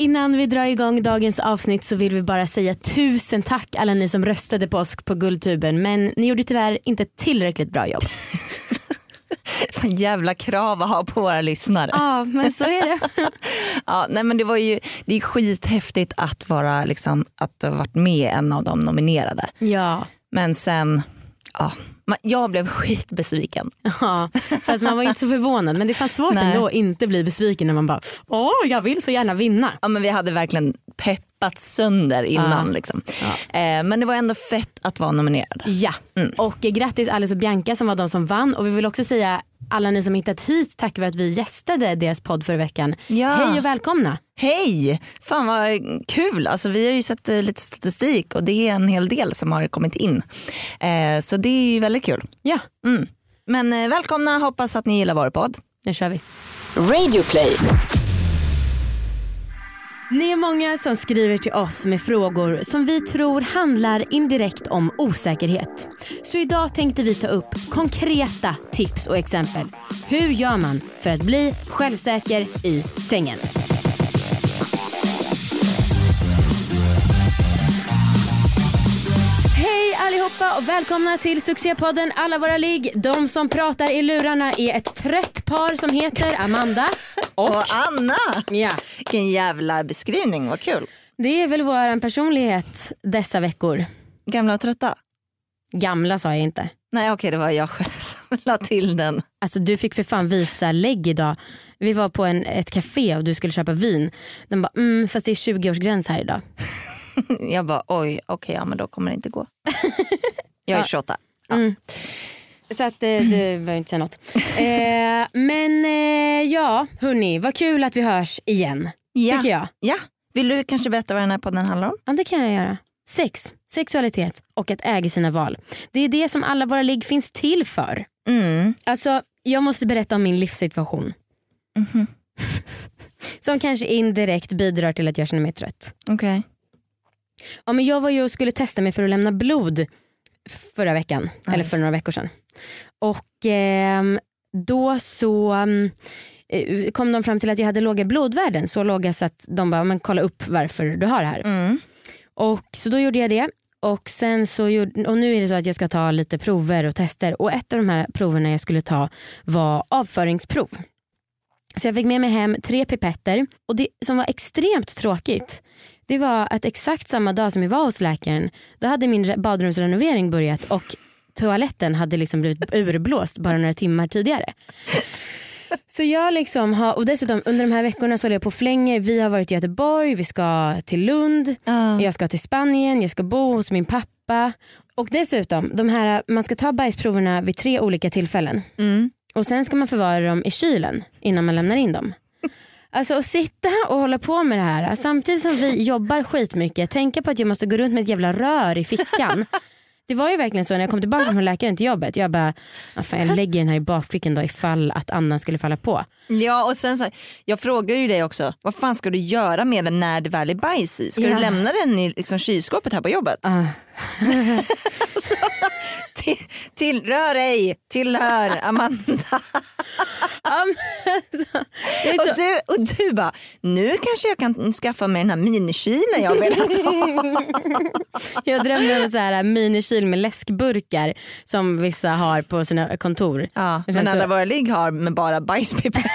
innan vi drar igång dagens avsnitt så vill vi bara säga tusen tack alla ni som röstade på oss på Guldtuben men ni gjorde tyvärr inte tillräckligt bra jobb. Fan jävla krav att ha på våra lyssnare. Ja men så är det. Ja, nej, men det, var ju, det är skithäftigt att, vara, liksom, att ha varit med en av de nominerade. Ja. Men sen, ja, jag blev skitbesviken. Ja, fast man var inte så förvånad men det fanns svårt Nej. ändå att inte bli besviken när man bara åh jag vill så gärna vinna. Ja, men vi hade verkligen peppat sönder innan. Ja. Liksom. Eh, men det var ändå fett att vara nominerad. Ja, och eh, grattis Alice och Bianca som var de som vann och vi vill också säga alla ni som hittat hit tack vare att vi gästade deras podd förra veckan. Ja. Hej och välkomna. Hej! Fan vad kul. Alltså, vi har ju sett eh, lite statistik och det är en hel del som har kommit in. Eh, så det är ju väldigt kul. Ja, Mm. Men eh, välkomna, hoppas att ni gillar vår podd. nu kör vi. Radioplay. Ni är många som skriver till oss med frågor som vi tror handlar indirekt om osäkerhet. Så idag tänkte vi ta upp konkreta tips och exempel. Hur gör man för att bli självsäker i sängen? Och välkomna till succépodden Alla våra ligg. De som pratar i lurarna är ett trött par som heter Amanda och... Och Anna! Ja, Vilken jävla beskrivning, vad kul. det är väl vår personlighet dessa veckor. Gamla och trötta? Gamla sa jag inte. Nej okej det var jag själv som la till den. Alltså du fick för fan visa lägg idag. Vi var på en, ett café och du skulle köpa vin. De bara, mm, fast det är 20-årsgräns här idag. Jag bara oj okej ja men då kommer det inte gå. Jag är 28. Så att eh, du behöver inte säga något. Eh, men eh, ja, hörni, vad kul att vi hörs igen. Ja. Tycker jag. ja. Vill du kanske berätta vad den här podden handlar om? Ja, det kan jag göra. Sex, sexualitet och att äga sina val. Det är det som alla våra ligg finns till för. Mm. Alltså, jag måste berätta om min livssituation. Mhm. Som kanske indirekt bidrar till att jag känner mig trött. Okej. Ja, men jag var ju och skulle testa mig för att lämna blod förra veckan. Ja, eller för några veckor sedan. Och ehm, då så mm, eh, kom de fram till att jag hade låga blodvärden. Så låga så att de bara, men kolla upp varför du har det här. Mm. Och så då gjorde jag det. Och, sen så gjorde, och nu är det så att jag ska ta lite prover och tester. Och ett av de här proverna jag skulle ta var avföringsprov. Så jag fick med mig hem tre pipetter. Och det som var extremt tråkigt det var att exakt samma dag som jag var hos läkaren då hade min re- badrumsrenovering börjat och toaletten hade liksom blivit urblåst bara några timmar tidigare. Så jag liksom har, och dessutom under de här veckorna så håller jag på och flänger. Vi har varit i Göteborg, vi ska till Lund, Ja. jag ska till Spanien, jag ska bo hos min pappa. Och dessutom, de här, man ska ta bajsproverna vid tre olika tillfällen. Mm. Och sen ska man förvara dem i kylen innan man lämnar in dem. Alltså att sitta och hålla på med det här samtidigt som vi jobbar skitmycket, tänka på att jag måste gå runt med ett jävla rör i fickan. Det var ju verkligen så när jag kom tillbaka från läkaren till jobbet. Jag bara, "Ah, fan, jag lägger den här i bakfickan då ifall att Anna skulle falla på. Ja och sen så, jag frågar ju dig också, vad fan ska du göra med den när det väl är bajs i? Ska Ja. du lämna den i liksom, kylskåpet här på jobbet? Ah. Till, till, rör ej, tillhör Amanda. Det är Och så, du, och du bara, nu kanske jag kan skaffa mig den här minikylen jag vill ha. jag drömmer om en så här minikyl med läskburkar som vissa har på sina kontor. Ja, men alla så- våra ligg har med bara bajspipetter.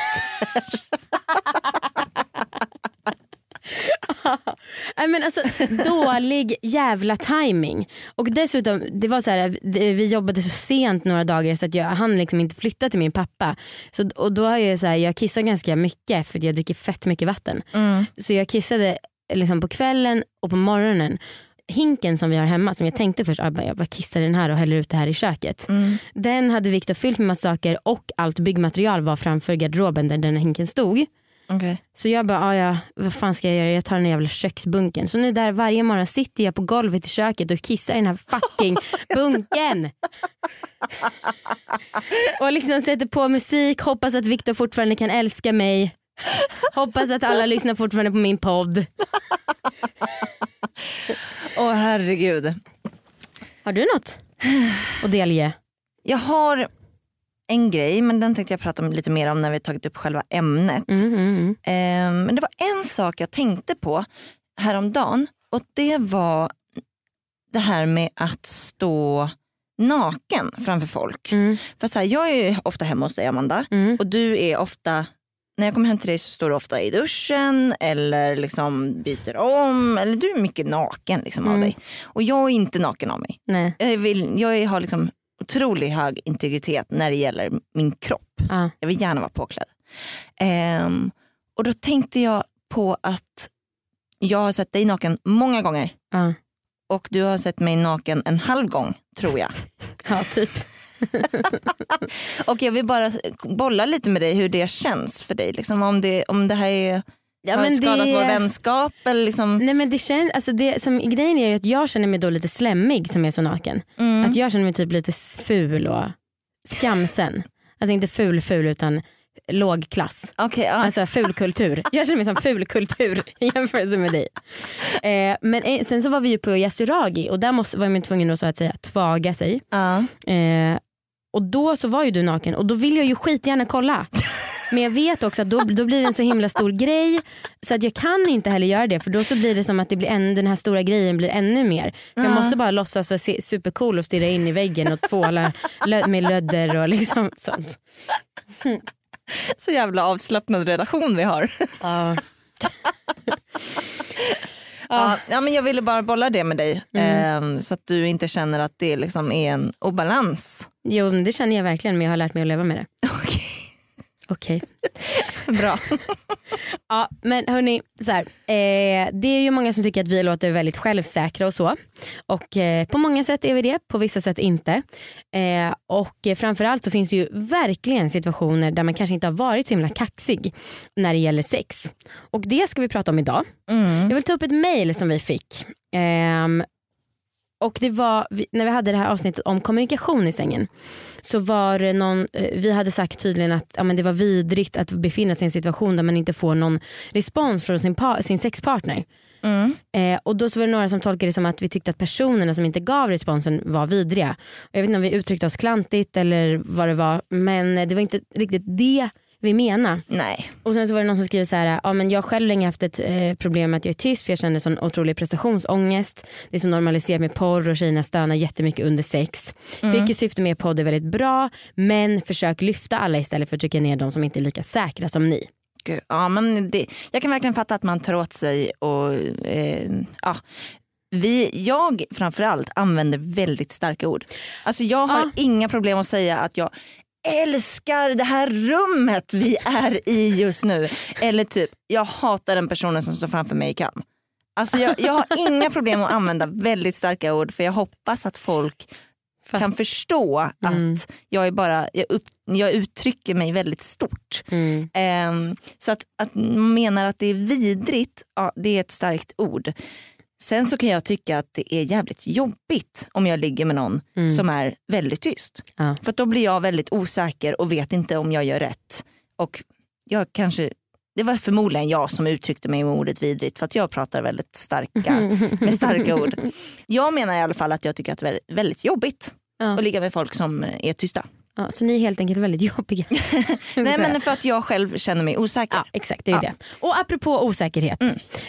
Nej, men alltså, dålig jävla timing. Och dessutom, det var så här, vi jobbade så sent några dagar så att jag hann liksom inte flytta till min pappa. Så, och då har jag, så här, jag kissar ganska mycket för jag dricker fett mycket vatten. Mm. Så jag kissade liksom på kvällen och på morgonen. Hinken som vi har hemma som jag tänkte först, ah, jag bara kissar den här och häller ut det här i köket. Mm. Den hade Viktor fyllt med massa saker och allt byggmaterial var framför garderoben där den hinken stod. Okay. Så jag bara, ah, ja, vad fan ska jag göra? Jag tar den här jävla köksbunken. Så nu där varje morgon sitter jag på golvet i köket och kissar i den här fucking bunken. och liksom sätter på musik, hoppas att Viktor fortfarande kan älska mig. Hoppas att alla lyssnar fortfarande på min podd. Åh herregud. Har du något att delge? Jag har en grej, men den tänkte jag prata om lite mer om när vi tagit upp själva ämnet. Mm, mm, mm. Eh, men det var en sak jag tänkte på häromdagen och det var det här med att stå naken framför folk. Mm, För så här, jag är ofta hemma hos dig Amanda mm. och du är ofta när jag kommer hem till dig så står du ofta i duschen eller liksom byter om. Eller du är mycket naken liksom av Mm. dig. Och jag är inte naken av mig. Nej. Jag, vill, jag har liksom otroligt hög integritet när det gäller min kropp. Ja. Jag vill gärna vara påklädd. Ehm, och då tänkte jag på att jag har sett dig naken många gånger. Ja. Och du har sett mig naken en halv gång tror jag. ja, typ. Och jag vill bara bolla lite med dig hur det känns för dig. Liksom om, det, om det här är, Ja, har men skadat det- vår vänskap. Eller liksom, Nej men det känns, alltså det, som, grejen är ju att jag känner mig då lite slemmig som är så naken. mm. Att jag känner mig typ lite ful och skamsen. Alltså inte ful ful utan låg klass. Okej, ja. Alltså fulkultur. Jag känner mig som fulkultur i jämförelse med dig. Eh, men eh, sen så var vi ju på Yasuragi och där måste, var man tvungen att, så att säga tvaga sig. ja. Eh, och då så var ju du naken och då vill jag ju skitgärna kolla. Men jag vet också att då, då blir det en så himla stor grej så att jag kan inte heller göra det för då så blir det som att det blir än, den här stora grejen blir ännu mer. Så jag Ja. måste bara låtsas vara supercool och stirra in i väggen och tvåla lö- med lödder och liksom sånt. Så jävla avslappnad relation vi har. Ja. Ja. Ja, men jag ville bara bolla det med dig. Mm. ehm, så att du inte känner att det liksom är en obalans. Jo det känner jag verkligen men jag har lärt mig att leva med det. Okej, Okej. bra. Ja men hörni, så här, eh, det är ju många som tycker att vi låter väldigt självsäkra och så. Och eh, på många sätt är vi det, på vissa sätt inte. Eh, och framförallt så finns det ju verkligen situationer där man kanske inte har varit så himla kaxig när det gäller sex. Och det ska vi prata om idag. Mm. Jag vill ta upp ett mail som vi fick. Ehm, och det var när vi hade det här avsnittet om kommunikation i sängen. Så var det någon, eh, vi hade sagt tydligen att ja, men det var vidrigt att befinna sig i en situation där man inte får någon respons från sin, sin sexpartner. Mm. Eh, och då så var det några som tolkade det som att vi tyckte att personerna som inte gav responsen var vidriga. Jag vet inte om vi uttryckte oss klantigt eller vad det var men det var inte riktigt det vi menade. Nej. Och sen så var det någon som skrev så här, ja men jag har själv länge haft ett eh, problem med att jag är tyst för jag känner sån otrolig prestationsångest. Det är så normaliserat med porr och tjejerna stönar jättemycket under sex. Tycker syftet med podd är väldigt bra men försök lyfta alla istället för att trycka ner de som inte är lika säkra som ni. Gud, Ja, men det, jag kan verkligen fatta att man tar åt sig och eh, ja. Vi, jag framförallt använder väldigt starka ord. Alltså jag har Ja. inga problem att säga att jag älskar det här rummet vi är i just nu. Eller typ, jag hatar den personen som står framför mig i kön. Alltså jag, jag har inga problem att använda väldigt starka ord för jag hoppas att folk Fatt- kan förstå Mm. att jag, är bara, jag, upp, jag uttrycker mig väldigt stort. Mm. Ehm, så att, att man menar att det är vidrigt, ja, det är ett starkt ord. Sen så kan jag tycka att det är jävligt jobbigt om jag ligger med någon Mm. som är väldigt tyst. Ja. För då blir jag väldigt osäker och vet inte om jag gör rätt. Och jag kanske, det var förmodligen jag som uttryckte mig med ordet vidrigt för att jag pratar väldigt starka, med starka ord. Jag menar i alla fall att jag tycker att det är väldigt, väldigt jobbigt Ja. att ligga med folk som är tysta. Ja, så ni är helt enkelt väldigt jobbiga. Nej men för att jag själv känner mig osäker. Ja exakt, det är Ja. det. Och apropå osäkerhet.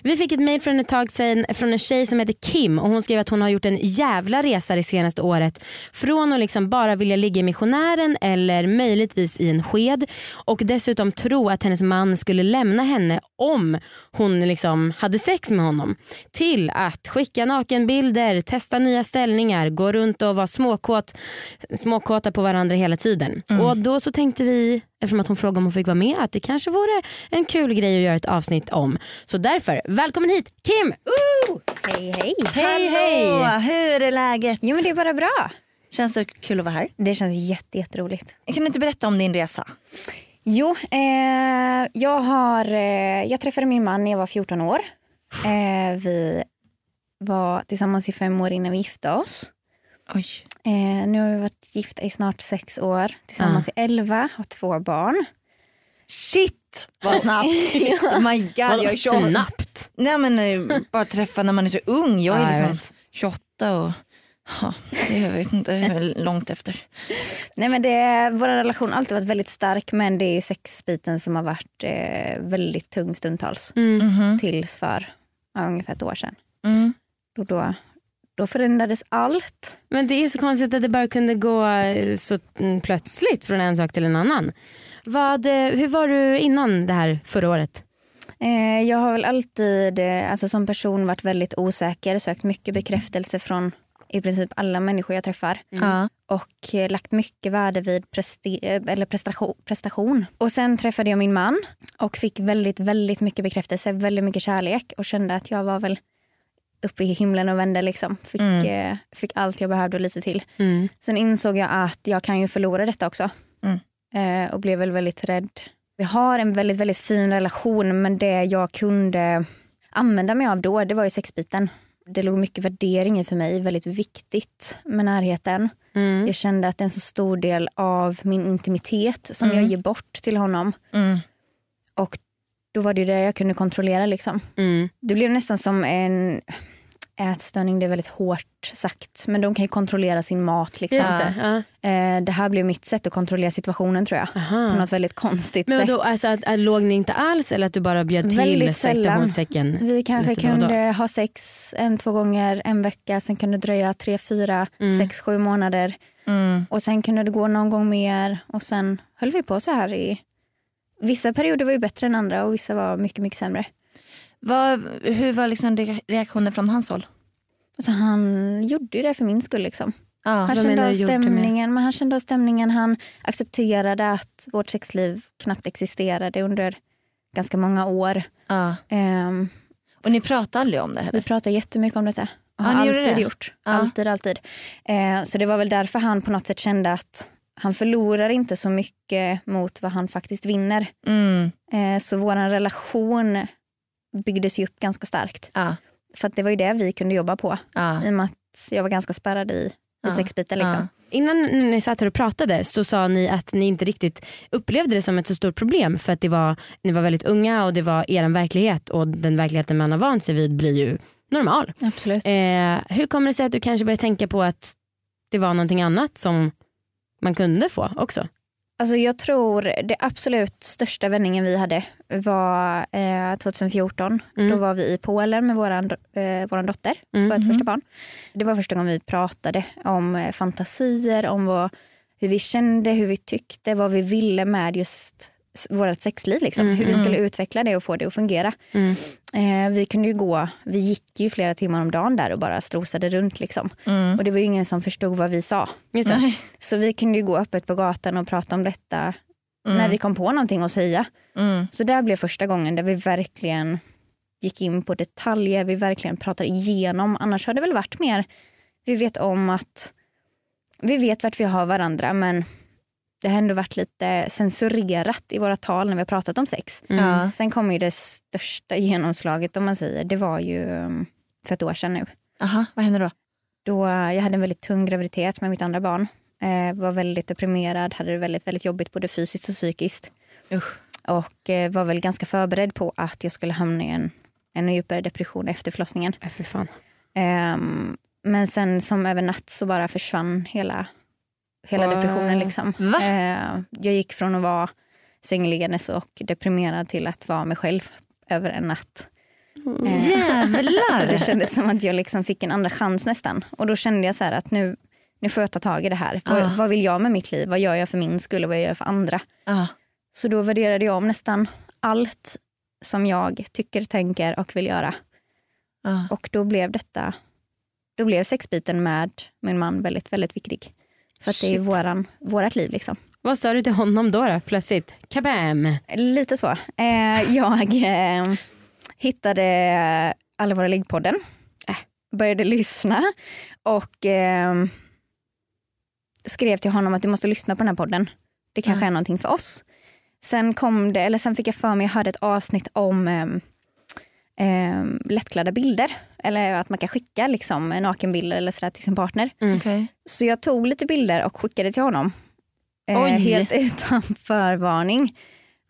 Vi fick ett mail från ett tag sedan från en tjej som heter Kim och hon skrev att hon har gjort en jävla resa det senaste året. Från att liksom bara vilja ligga i missionären eller möjligtvis i en sked och dessutom tro att hennes man skulle lämna henne om hon liksom hade sex med honom. Till att skicka nakenbilder, testa nya ställningar, gå runt och vara småkåt, småkåta på varandra hela tiden. Och då så tänkte vi eftersom att hon frågade om hon fick vara med att det kanske vore en kul grej att göra ett avsnitt om. Så därför, välkommen hit Kim! Woo! Hej hej. Hej hej! Hallå, hur är läget? Jo men det är bara bra. Känns det kul att vara här? Det känns jätte, jätteroligt. Kan du inte berätta om din resa? Jo, eh, jag, har, eh, jag träffade min man när jag var 14 år. Eh, vi var tillsammans i fem år innan vi gifte oss. Oj. Eh, nu har vi varit gifta i snart sex år. Tillsammans i elva, har två barn. Shit vad snabbt. oh my god, jag är 28. snabbt? Nej men eh, bara träffa när man är så ung. Jag är Ja, jag liksom vet. 28 och Ja, det jag vet inte, väl långt efter. Nej, men det, vår relation har alltid varit väldigt stark men det är ju sexbiten som har varit eh, väldigt tung stundtals. Mhm. Tills för ja, ungefär ett år sedan. Mm. Då, då, då förändrades allt. Men det är så konstigt att det bara kunde gå eh, så mm, plötsligt från en sak till en annan. Vad, eh, hur var du innan det här förra året? Eh, jag har väl alltid alltså som person varit väldigt osäker, sökt mycket bekräftelse från i princip alla människor jag träffar. Ja. och lagt mycket värde vid presti- eller prestation, prestation. Och sen träffade jag min man och fick väldigt, väldigt mycket bekräftelse, väldigt mycket kärlek och kände att jag var väl uppe i himlen och vände liksom. Fick, eh, fick allt jag behövde och lite till. Mm. Sen insåg jag att jag kan ju förlora detta också. Eh, och blev väl väldigt rädd. Vi har en väldigt, väldigt fin relation men det jag kunde använda mig av då det var ju sexbiten. Det låg mycket värdering i för mig, väldigt viktigt med närheten. Mm. Jag kände att det är en så stor del av min intimitet som jag ger bort till honom. Mm. Och då var det ju det jag kunde kontrollera. Liksom. Mm. Det blev nästan som en ätstörning, det är väldigt hårt sagt. Men de kan ju kontrollera sin mat. Liksom. Det. Ja. Eh, det här blev mitt sätt att kontrollera situationen tror jag. Aha. På något väldigt konstigt Men sätt. då, alltså, att, att, låg ni inte alls eller att du bara bjöd till Väldigt sällan. Vi kanske kunde ha sex en, två gånger en vecka. Sen kunde det dröja tre, fyra, Mm. sex, sju månader. Mm. Och sen kunde det gå någon gång mer. Och sen höll vi på så här i... Vissa perioder var ju bättre än andra och vissa var mycket, mycket sämre. Vad, hur var liksom re- reaktionen från hans håll? Alltså han gjorde ju det för min skull. Liksom. Ja. Han kände av stämningen. Men han kände av stämningen. Han accepterade att vårt sexliv knappt existerade under ganska många år. Ja. Ehm, Och ni pratade aldrig om det vi heller? pratar jättemycket om detta. Och Ja, har alltid det? gjort. Alltid, alltid. Eh, så det var väl därför han på något sätt kände att han förlorar inte så mycket mot vad han faktiskt vinner. Mm. Eh, så vår relation byggdes ju upp ganska starkt. Ja. För det var ju det vi kunde jobba på. Ja. I och med att jag var ganska spärrad i, i Ja. sexbiten. Liksom. Innan ni ni satt här och pratade så sa ni att ni inte riktigt upplevde det som ett så stort problem för att det var, ni var väldigt unga och det var er verklighet och den verkligheten man har vant sig vid blir ju normal. Absolut. Eh, hur kommer det sig att du kanske började tänka på att det var någonting annat som man kunde få också? Alltså jag tror det absolut största vändningen vi hade var eh, 2014. Mm. Då var vi i Polen med våran, do- eh, våran dotter, Mm. vårt första barn. Det var första gången vi pratade om eh, fantasier, om vad, hur vi kände, hur vi tyckte, vad vi ville med just vårt sexliv. Liksom. Mm, Hur vi mm. skulle utveckla det och få det att fungera. Mm. Eh, vi kunde ju gå, vi gick ju flera timmar om dagen där och bara strosade runt. Liksom. Mm. Och det var ju ingen som förstod vad vi sa. Så vi kunde ju gå öppet på gatan och prata om detta Mm. när vi kom på någonting att säga. Mm. Så det blev första gången där vi verkligen gick in på detaljer, vi verkligen pratade igenom. Annars har det väl varit mer, vi vet om att vi vet vart vi har varandra men det har ändå varit lite censurerat i våra tal när vi har pratat om sex. Mm. Sen kom ju det största genomslaget om man säger, det var ju um, för ett år sedan nu. Aha, vad hände då? Då jag hade en väldigt tung graviditet med mitt andra barn. Eh, var väldigt deprimerad, hade det väldigt, väldigt jobbigt både fysiskt och psykiskt. Usch. Och eh, var väl ganska förberedd på att jag skulle hamna i en ännu djupare depression efter förlossningen. Äh, för fan. Ehm, men sen som över natt så bara försvann hela, hela depressionen. Liksom. Eh, jag gick från att vara sängliggandes och deprimerad till att vara mig själv över en natt. Eh, Så Jävlar! det kändes som att jag liksom fick en andra chans nästan. Och då kände jag så att nu, nu får jag ta tag i det här. Ah. Vad, vad vill jag med mitt liv? Vad gör jag för min skull och vad gör jag för andra? Ja. Så då värderade jag om nästan allt som jag tycker, tänker och vill göra. Ja. Och då blev detta, då blev sexbiten med min man väldigt, väldigt viktig. För att det är Shit. våran, vårat liv liksom. Vad sa du till honom då, då plötsligt? Kabam! Lite så. Eh, jag eh, hittade Alla våra liggpodden. Äh, började lyssna och eh, skrev till honom att du måste lyssna på den här podden. Det kanske Ja. är någonting för oss. Sen kom det, eller sen fick jag för mig, jag hörde ett avsnitt om eh, lättklädda bilder. Eller att man kan skicka liksom, nakenbilder eller sådär till sin partner. Okej. Så jag tog lite bilder och skickade till honom. Eh, helt utan förvarning.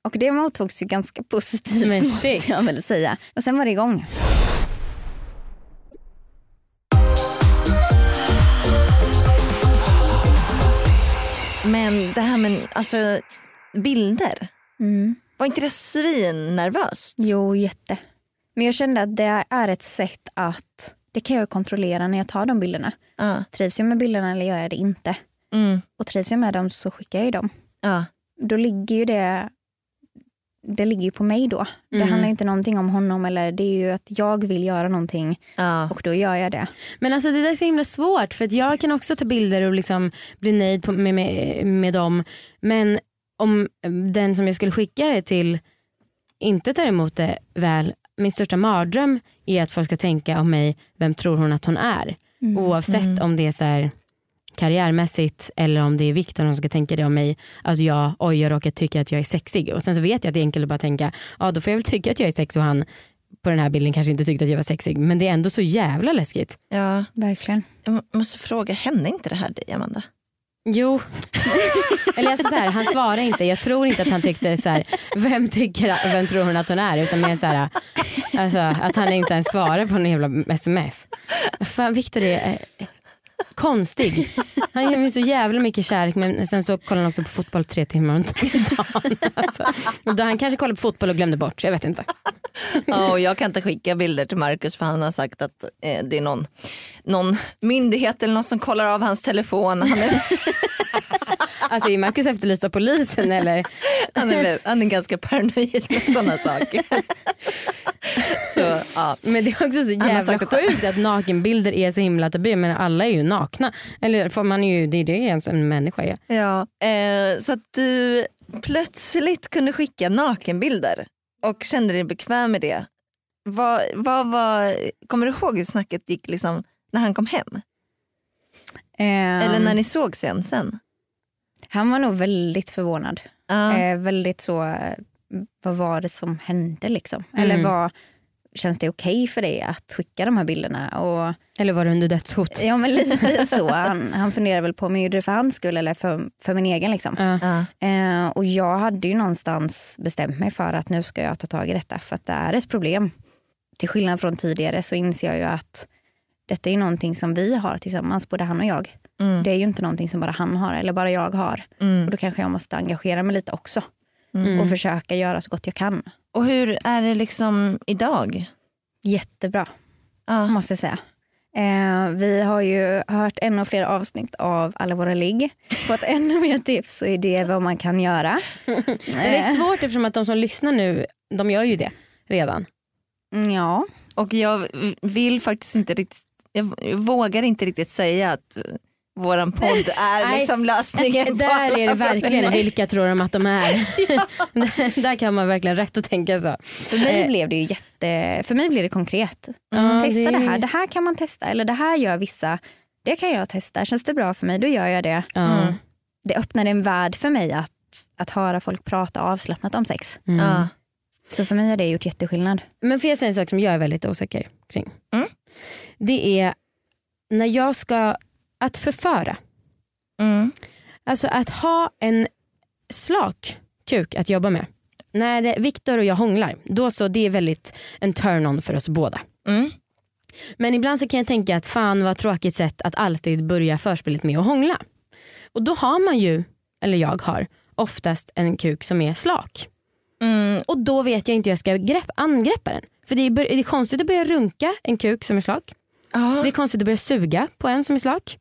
Och det mottogs ju ganska positivt Men måste jag väl säga. Och sen var det igång. Men det här med alltså, bilder, Mm. var inte det svinnervöst? Jo, jätte. Men jag kände att det är ett sätt att det kan jag kontrollera när jag tar de bilderna. Ja. Trivs jag med bilderna eller gör jag det inte? Mm. Och trivs jag med dem så skickar jag ju dem. Ja. Då ligger ju det det ligger ju på mig då. Det Mm. handlar ju inte någonting om honom eller det är ju att jag vill göra någonting Ja. och då gör jag det. Men alltså det där är så himla svårt för att jag kan också ta bilder och liksom bli nöjd på, med, med, med dem. Men om den som jag skulle skicka det till inte tar emot det väl, min största mardröm är att folk ska tänka om mig, vem tror hon att hon är? Oavsett om det är så här karriärmässigt eller om det är Viktor som ska tänka det om mig. Att jag, oj jag råkar tycka att jag är sexig. Och sen så vet jag att det är enkelt att bara tänka, ja då får jag väl tycka att jag är sexig och han på den här bilden kanske inte tyckte att jag var sexig. Men det är ändå så jävla läskigt. ja. Verkligen. Jag måste fråga, hände inte det här dig Amanda? Jo. Eller alltså så här, han svarar inte. Jag tror inte att han tyckte så här, vem, tycker, vem tror hon att hon är? Utan mer så här, alltså, att han inte ens svarar på någon jävla sms. Fan, Viktor är eh, konstig. Han ger mig så jävla mycket kärlek men sen så kollar han också på fotboll tre timmar om dagen. Alltså. Och då han kanske kollade på fotboll och glömde bort, jag vet inte. Ja, och jag kan inte skicka bilder till Marcus för han har sagt att eh, det är någon, någon myndighet eller någon som kollar av hans telefon. Han är, Alltså är Marcus efterlyst av polisen eller? han är, han är ganska paranoid med sådana saker. Så, ja. Men det är också så jävla sagt att- sjukt att nakenbilder är så himla tabu men alla är ju nakna. Eller får man är ju, det är det ens en människa är. Ja, eh, så att du plötsligt kunde skicka nakenbilder och kände dig bekväm med det. Vad, vad var, kommer du ihåg hur snacket gick liksom när han kom hem? Eller när ni såg sen sen? Han var nog väldigt förvånad. Ja. Eh, väldigt så, eh, vad var det som hände liksom? Eller Mm. vad, känns det okej för dig att skicka de här bilderna? Och, Eller var det under dödshot? ja men lite så. Han, han funderar väl på om jag gjorde det för hans skull eller för, för min egen. Liksom. Ja. Eh, och jag hade ju någonstans bestämt mig för att nu ska jag ta tag i detta för att det är ett problem. Till skillnad från tidigare så inser jag ju att detta är någonting som vi har tillsammans, både han och jag. Mm. Det är ju inte någonting som bara han har eller bara jag har. Mm. Och då kanske jag måste engagera mig lite också Mm. och försöka göra så gott jag kan. Och hur är det liksom idag? Jättebra Ja. måste jag säga. Eh, vi har ju hört ännu fler avsnitt av alla våra ligg. Fått ännu mer tips och idéer vad man kan göra. Det är svårt eftersom att de som lyssnar nu, de gör ju det redan. Ja, Och jag vill faktiskt inte riktigt, jag vågar inte riktigt säga att våran podd är Nej. liksom lösningen. Där är det verkligen vilka tror de att de är. där, där kan man verkligen rätt att tänka så. för mig Eh. blev det ju jätte... För mig blev det konkret. Ja, testa det- det... här, det här kan man testa eller det här gör vissa. Det kan jag testa, känns det bra för mig då gör jag det. Mm. Det öppnade en värld för mig att, att höra folk prata avslappnat om sex. Mm. Ja. Så för mig har det gjort jätteskillnad. Men får jag säga en sak som jag är väldigt osäker kring? Det är när jag ska, att förföra. Mm. Alltså att ha en slak kuk att jobba med. När Viktor och jag hånglar, då så det är väldigt en turn-on för oss båda. Mm. Men ibland så kan jag tänka att fan vad tråkigt sätt att alltid börja förspelet med att hångla. Och då har man ju, eller jag har, oftast en kuk som är slak. Mm. Och då vet jag inte hur jag ska grepp, angreppa den. För det är, det är konstigt att börja runka en kuk som är slak. Ja. Det är konstigt att börja suga på en som är slak.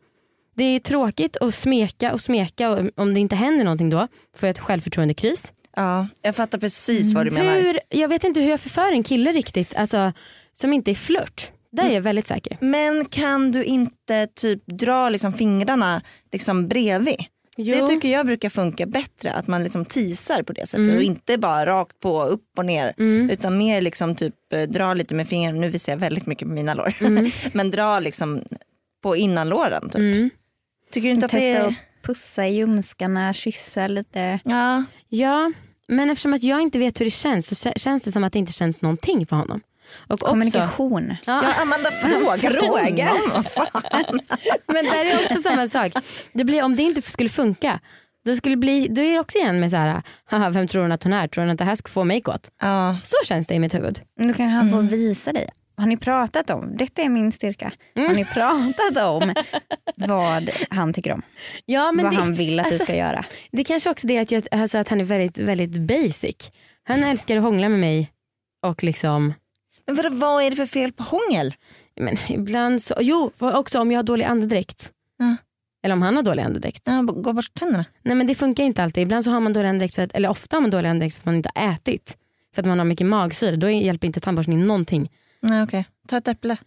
Det är tråkigt att smeka och smeka och om det inte händer någonting då får jag ett självförtroendekris. ja, jag fattar precis vad du menar. Hur, jag vet inte hur jag förför en kille riktigt alltså, som inte är flört. Där är jag väldigt säker. Men kan du inte typ dra liksom fingrarna liksom bredvid? Det tycker jag brukar funka bättre, att man liksom teasar på det sättet Mm. och inte bara rakt på, upp och ner. Mm. Utan mer liksom typ eh, dra lite med fingrarna, nu visar jag väldigt mycket på mina lår. Mm. Men dra liksom på innanlåren. Typ. Mm. Tycker du inte att det Testa är... att pussa i ljumskarna, kyssa lite. Ja. Ja, men eftersom att jag inte vet hur det känns så kä- känns det som att det inte känns någonting för honom. Och också, Kommunikation. ja, ja, Amanda fråga Fråga. men där är också samma sak. Det blir, om det inte skulle funka då, skulle bli, då är det också igen med så här, haha, vem tror hon att hon är? Tror hon att det här ska få mig kåt? Ja. Så känns det i mitt huvud. Då kanske han får visa dig har ni pratat om, detta är min styrka, har ni pratat om vad han tycker om? Ja, men vad det, han vill att alltså, du ska göra? det kanske också det att, jag, alltså att han är väldigt, väldigt basic. Han älskar att hångla med mig och liksom Men vadå, vad är det för fel på hångel? men ibland så, jo också om jag har dålig andedräkt. Ja. Eller om han har dålig andedräkt. Ja, gå bort tänderna. Nej men det funkar inte alltid. Ibland så har man dålig andedräkt, för att, eller ofta har man dålig andedräkt för att man inte har ätit. För att man har mycket magsyra. Då hjälper inte tandborstning någonting. Nej okej, ta ett äpple.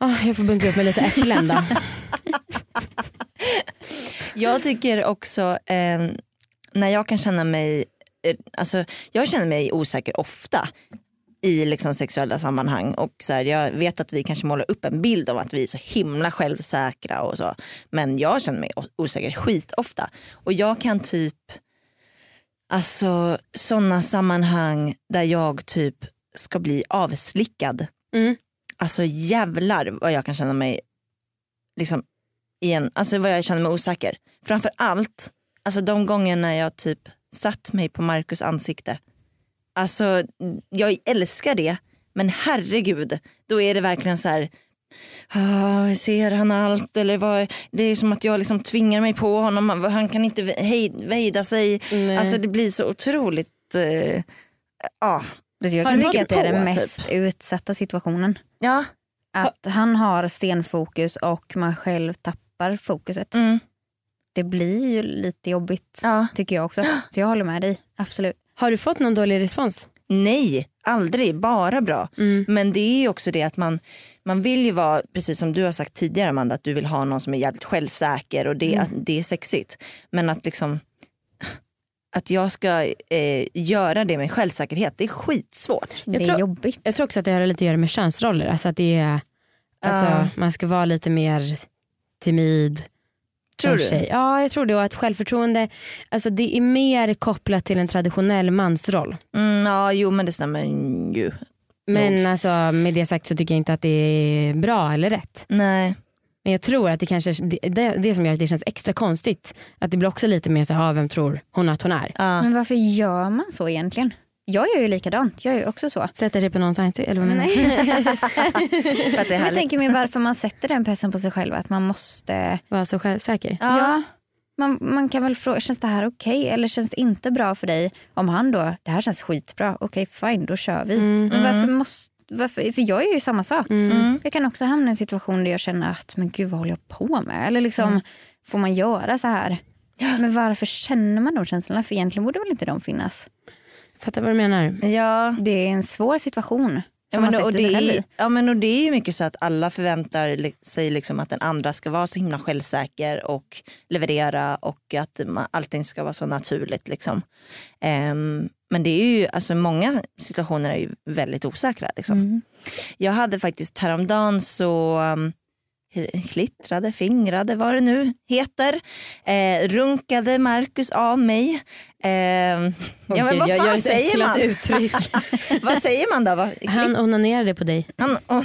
Ah, jag får bunkra upp med lite äpplen då. Jag tycker också eh, när jag kan känna mig, eh, alltså jag känner mig osäker ofta i liksom sexuella sammanhang och så här, jag vet att vi kanske målar upp en bild av att vi är så himla självsäkra och så. Men jag känner mig osäker skitofta. Och jag kan typ, alltså sådana sammanhang där jag typ ska bli avslickad. Mm. Alltså jävlar vad jag kan känna mig liksom i en, alltså vad jag känner mig osäker. Framför allt alltså de gånger när jag typ satt mig på Markus ansikte. Alltså jag älskar det men herregud då är det verkligen så här "Ah, ser han allt eller vad, det är som att jag liksom tvingar mig på honom, han kan inte hejda sig. Nej. Alltså det blir så otroligt, eh, ja. Jag Har tycka att det är den typ? mest utsatta situationen. ja. Att han har stenfokus och man själv tappar fokuset. Mm, Det blir ju lite jobbigt ja. tycker jag också. Så jag håller med dig, absolut. Har du fått någon dålig respons? Nej, aldrig, bara bra. Mm. Men det är ju också det att man, man vill ju vara, precis som du har sagt tidigare Amanda, att du vill ha någon som är jävligt självsäker och det, att det är sexigt. Men att liksom att jag ska eh, göra det med självsäkerhet, det är skitsvårt. Det är tror- jobbigt. Jag tror också att det har lite att göra med könsroller. Alltså att det är, alltså, Man ska vara lite mer timid. Tror du? Tjej. Ja jag tror det och att självförtroende alltså det är mer kopplat till en traditionell mansroll. Mm, ja, jo men det stämmer ju. Men alltså, med det sagt så tycker jag inte att det är bra eller rätt. Nej. Men jag tror att det kanske det, det, det som gör att det känns extra konstigt. Att det blir också lite mer så här, ah, vem tror hon att hon är? Ja. Men varför gör man så egentligen? Jag gör ju likadant, jag är ju också så. Sätter sig på någons ansikte eller vad menar du? Det Jag tänker mig varför man sätter den pressen på sig själv att man måste Vara så självsäker. Ja. Man, man kan väl fråga, känns det här okej eller känns det inte bra för dig? Om han då, det här känns skitbra, okej fine då kör vi. Men varför måste, varför, för jag är ju samma sak. Mm. Jag kan också hamna i en situation där jag känner att men gud vad håller jag på med? Eller liksom, får man göra så här? Men varför känner man de känslorna? För egentligen borde väl inte de finnas? Fattar vad du menar? Ja. Det är en svår situation Ja, men, och det är, ja men och det är ju mycket så att alla förväntar sig liksom att den andra ska vara så himla självsäker och leverera och att allting ska vara så naturligt. Liksom. Ehm, men det är ju, alltså många situationer är ju väldigt osäkra. Liksom. Mm. Jag hade faktiskt häromdagen så um, klittrade, fingrade, vad det nu heter. Eh, runkade Marcus av mig. Eh, ja, men vad fan säger man? uttryck. vad säger man då? Vad, Han onanerade på dig. han, och,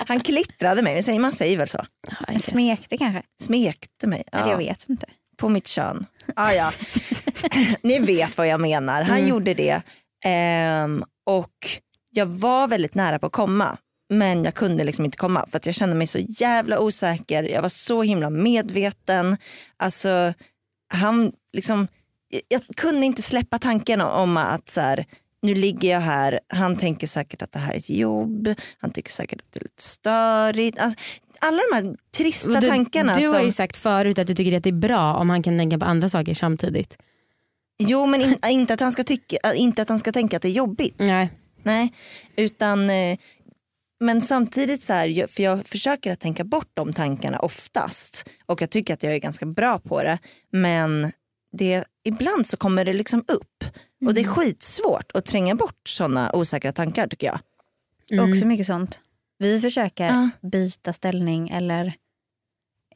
han klittrade mig, säger man säger väl så? Ja. Smekte kanske? Smekte mig Eller ja, jag vet inte. på mitt kön. Ah, ja. Ni vet vad jag menar. Han Mm. gjorde det. Ehm, och jag var väldigt nära på att komma. Men jag kunde liksom inte komma för att jag kände mig så jävla osäker. Jag var så himla medveten. Alltså, han liksom, jag kunde inte släppa tanken om att så här, nu ligger jag här, han tänker säkert att det här är ett jobb, han tycker säkert att det är lite störigt. Alltså, alla de här trista Du, tankarna. du har som, ju sagt förut att du tycker att det är bra om han kan tänka på andra saker samtidigt. Jo men in, inte, att han ska tycka, inte att han ska tänka att det är jobbigt. Nej. Nej, utan eh, men samtidigt så här, för jag försöker att tänka bort de tankarna oftast och jag tycker att jag är ganska bra på det. Men det, ibland så kommer det liksom upp och det är skitsvårt att tränga bort sådana osäkra tankar tycker jag. Mm. Också mycket sånt. Vi försöker Ja. byta ställning eller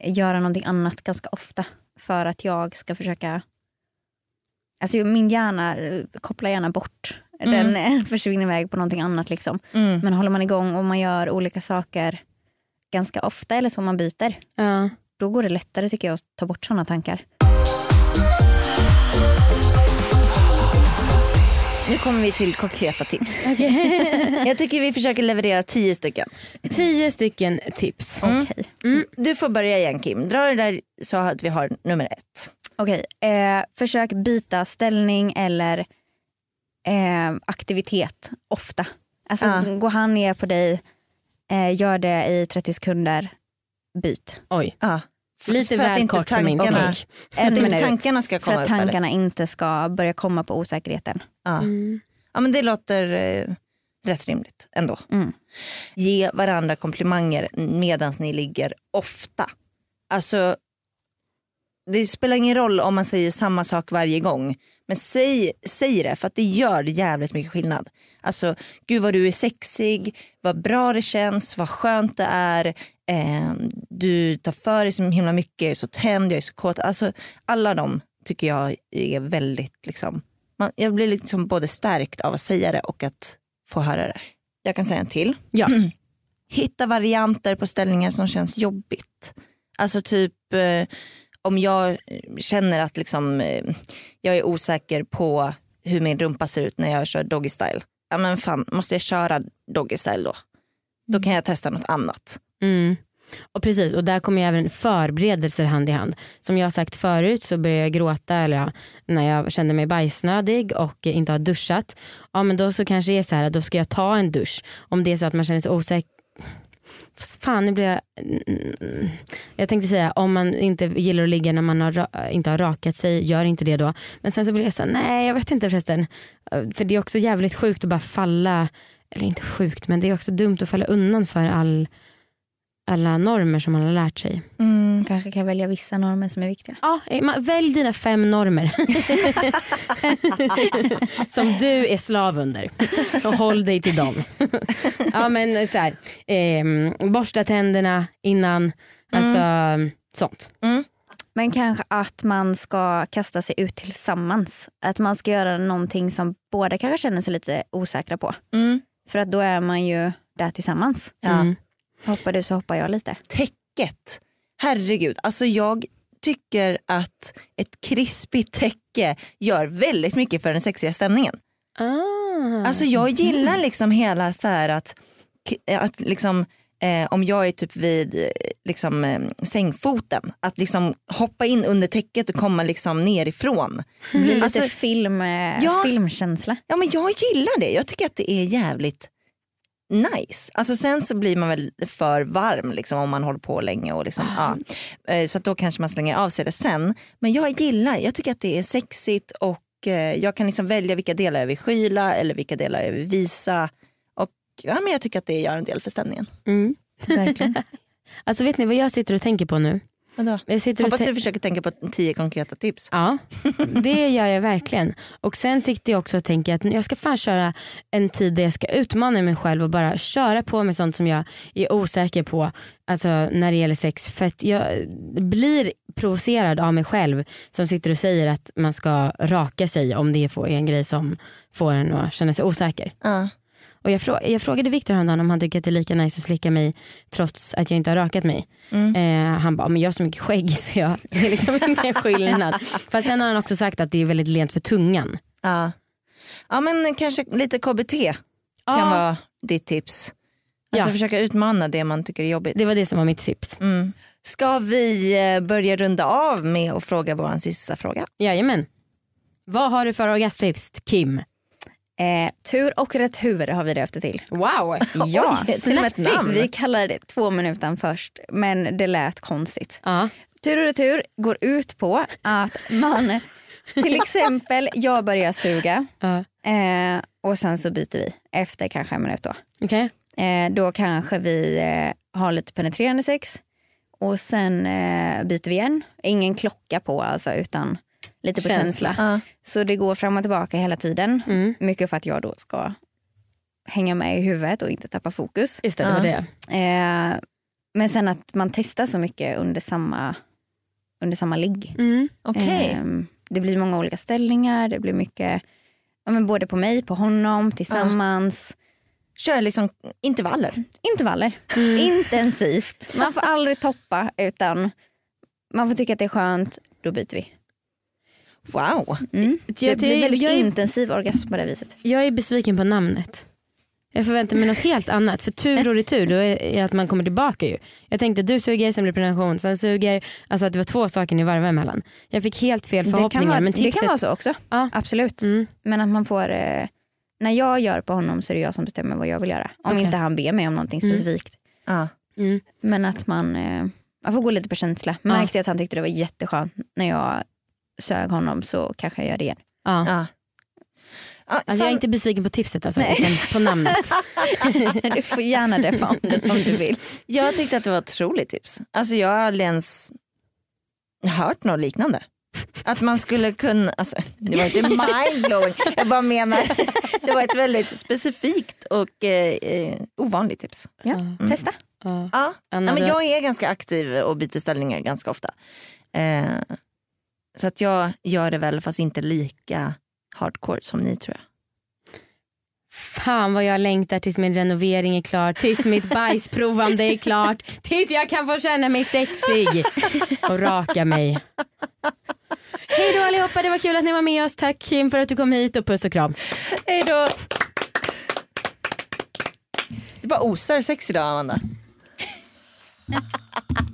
göra någonting annat ganska ofta för att jag ska försöka... Alltså min hjärna eh, kopplar gärna bort. Den eh, försvinner iväg på någonting annat. Liksom. Mm. Men håller man igång och man gör olika saker ganska ofta eller så man byter, Ja. då går det lättare tycker jag att ta bort sådana tankar. Nu kommer vi till konkreta tips. Jag tycker vi försöker leverera tio stycken. Tio stycken tips. Mm. Okej. Du får börja igen Kim. Dra det där så att vi har nummer ett. Okej, eh, försök byta ställning eller eh, aktivitet ofta. Alltså Ja. går han ner på dig, eh, gör det i 30 sekunder, byt. Oj, Ja. lite För att väl inte kort för min tankarna- smak. En Att inte minut. tankarna ska För komma att upp. eller? tankarna inte ska börja komma på osäkerheten. Ja. Mm. ja men det låter eh, rätt rimligt ändå. Mm. Ge varandra komplimanger medan ni ligger ofta. Alltså det spelar ingen roll om man säger samma sak varje gång. Men säg, säg det för att det gör jävligt mycket skillnad. Alltså gud vad du är sexig, vad bra det känns, vad skönt det är. Eh, du tar för dig så himla mycket, jag är så tänd, jag är så kåt. Alltså alla de tycker jag är väldigt liksom, man, jag blir liksom både stärkt av att säga det och att få höra det. Jag kan säga en till. Ja. Hitta varianter på ställningar som känns jobbigt. Alltså typ eh, om jag känner att liksom, eh, jag är osäker på hur min rumpa ser ut när jag kör doggy style. Ja men fan, måste jag köra doggy style då? Då kan jag testa något annat. Mm. Och precis, och där kommer ju även förberedelser hand i hand. Som jag har sagt förut så började jag gråta eller ja, när jag kände mig bajsnödig och inte har duschat. Ja men då så kanske det är så här, då ska jag ta en dusch. Om det är så att man känner sig osäker. Fan nu blir jag... Jag tänkte säga om man inte gillar att ligga när man har, inte har rakat sig, gör inte det då. Men sen så blir jag så här, nej jag vet inte förresten. För det är också jävligt sjukt att bara falla, eller inte sjukt men det är också dumt att falla undan för all alla normer som man har lärt sig. Mm, kanske kan välja vissa normer som är viktiga. Ja, eh, ma- välj dina fem normer. som du är slav under. Och håll dig till dem. ja, men så här, ehm, borsta tänderna innan. Alltså sånt. Men kanske att man ska kasta sig ut tillsammans. Att man ska göra någonting som båda kanske känner sig lite osäkra på. Mm. För att då är man ju där tillsammans. Mm. Hoppar du så hoppar jag lite. Täcket, herregud. Alltså jag tycker att ett krispigt täcke gör väldigt mycket för den sexiga stämningen. Ah. Alltså jag gillar liksom hela så här att, att liksom, eh, om jag är typ vid eh, liksom, eh, sängfoten, att liksom hoppa in under täcket och komma liksom nerifrån. Blir lite Alltså, film, eh, Ja. filmkänsla. ja men jag gillar det, jag tycker att det är jävligt nice. Alltså sen så blir man väl för varm liksom, om man håller på länge. Och liksom, ja. Eh, Så att då kanske man slänger av sig det sen. Men jag gillar, jag tycker att det är sexigt och eh, jag kan liksom välja vilka delar jag vill skyla eller vilka delar jag vill visa. Och ja, men jag tycker att det gör en del för stämningen. Mm. Verkligen. Alltså vet ni vad jag sitter och tänker på nu? Vadå? Jag sitter Hoppas du försöker tänka på tio konkreta tips. Ja, det gör jag verkligen. Och sen sitter jag också och tänker att jag ska fan köra en tid där jag ska utmana mig själv och bara köra på med sånt som jag är osäker på. Alltså när det gäller sex. För att jag blir provocerad av mig själv som sitter och säger att man ska raka sig om det är en grej som får en att känna sig osäker. Ja. Och jag, frå- jag frågade Viktor häromdagen om han tycker att det är lika nice att slicka mig trots att jag inte har rakat mig. Eh, han bara, men jag har så mycket skägg så jag, det är liksom ingen skillnad. Fast sen har han också sagt att det är väldigt lent för tungan. Ja. ja men kanske lite KBT kan Ja. vara ditt tips. Alltså Ja. försöka utmana det man tycker är jobbigt. Det var det som var mitt tips. Mm. Ska vi eh, börja runda av med att fråga vår sista fråga? Jajamän. Vad har du för orgasmtips Kim? Eh, tur och retur har vi döpt det till. Wow. Ja, Oj, till och med ett snärtigt. namn. Vi kallade det två minuter först men det lät konstigt. Ja. Tur och retur går ut på att man till exempel jag börjar suga Ja. eh, och sen så byter vi efter kanske en minut då. Okej. Eh, då kanske vi eh, har lite penetrerande sex och sen eh, byter vi igen. Ingen klocka på alltså utan lite på Känsla. känsla. Så det går fram och tillbaka hela tiden. Mm. Mycket för att jag då ska hänga med i huvudet och inte tappa fokus. Just det, det. Eh, men sen att man testar så mycket under samma, under samma ligg. Mm. Okej. Eh, det blir många olika ställningar, det blir mycket ja, men både på mig, på honom, tillsammans. Kör liksom intervaller. Intervaller, intensivt. Man får aldrig toppa utan man får tycka att det är skönt, då byter vi. Wow. Mm. Det Jag, blir väldigt jag, intensiv orgasm på det viset. jag är besviken på namnet. Jag förväntar mig något helt annat. För tur och retur då är det att man kommer tillbaka ju. Jag tänkte du suger, sen blir det penetration, sen suger. Alltså att det var två saker ni varvade emellan. Jag fick helt fel Det förhoppningar. kan, vara, men det tipset, kan vara så också. Ja. Absolut. Mm. Men att man får, eh, när jag gör på honom så är det jag som bestämmer vad jag vill göra. Om Okej. inte han ber mig om någonting Mm. specifikt. Ja. Mm. Men att man, eh, man får gå lite på känsla. Ja. Märkte att han tyckte det var jätteskönt när jag sög honom så kanske jag gör det igen. Ja. Ja. Alltså, jag är inte besviken på tipset alltså, Nej. utan på namnet. du får gärna döpa om om du vill. Jag tyckte att det var ett otroligt tips. Alltså jag har aldrig ens hört något liknande. Att man skulle kunna, alltså, det var inte mindblowing, jag bara menar det var ett väldigt specifikt och eh, eh, ovanligt tips. Ja, Testa. Ja. Ja, men jag är ganska aktiv och byter ställningar ganska ofta. Eh, så att jag gör det väl fast inte lika hardcore som ni tror jag. Fan vad jag längtar tills min renovering är klar, tills mitt bajsprovande är klart, tills jag kan få känna mig sexig och raka mig. Hej då allihopa, det var kul att ni var med oss. Tack Kim för att du kom hit och puss och kram. Hej då! Det bara osar sex idag Amanda.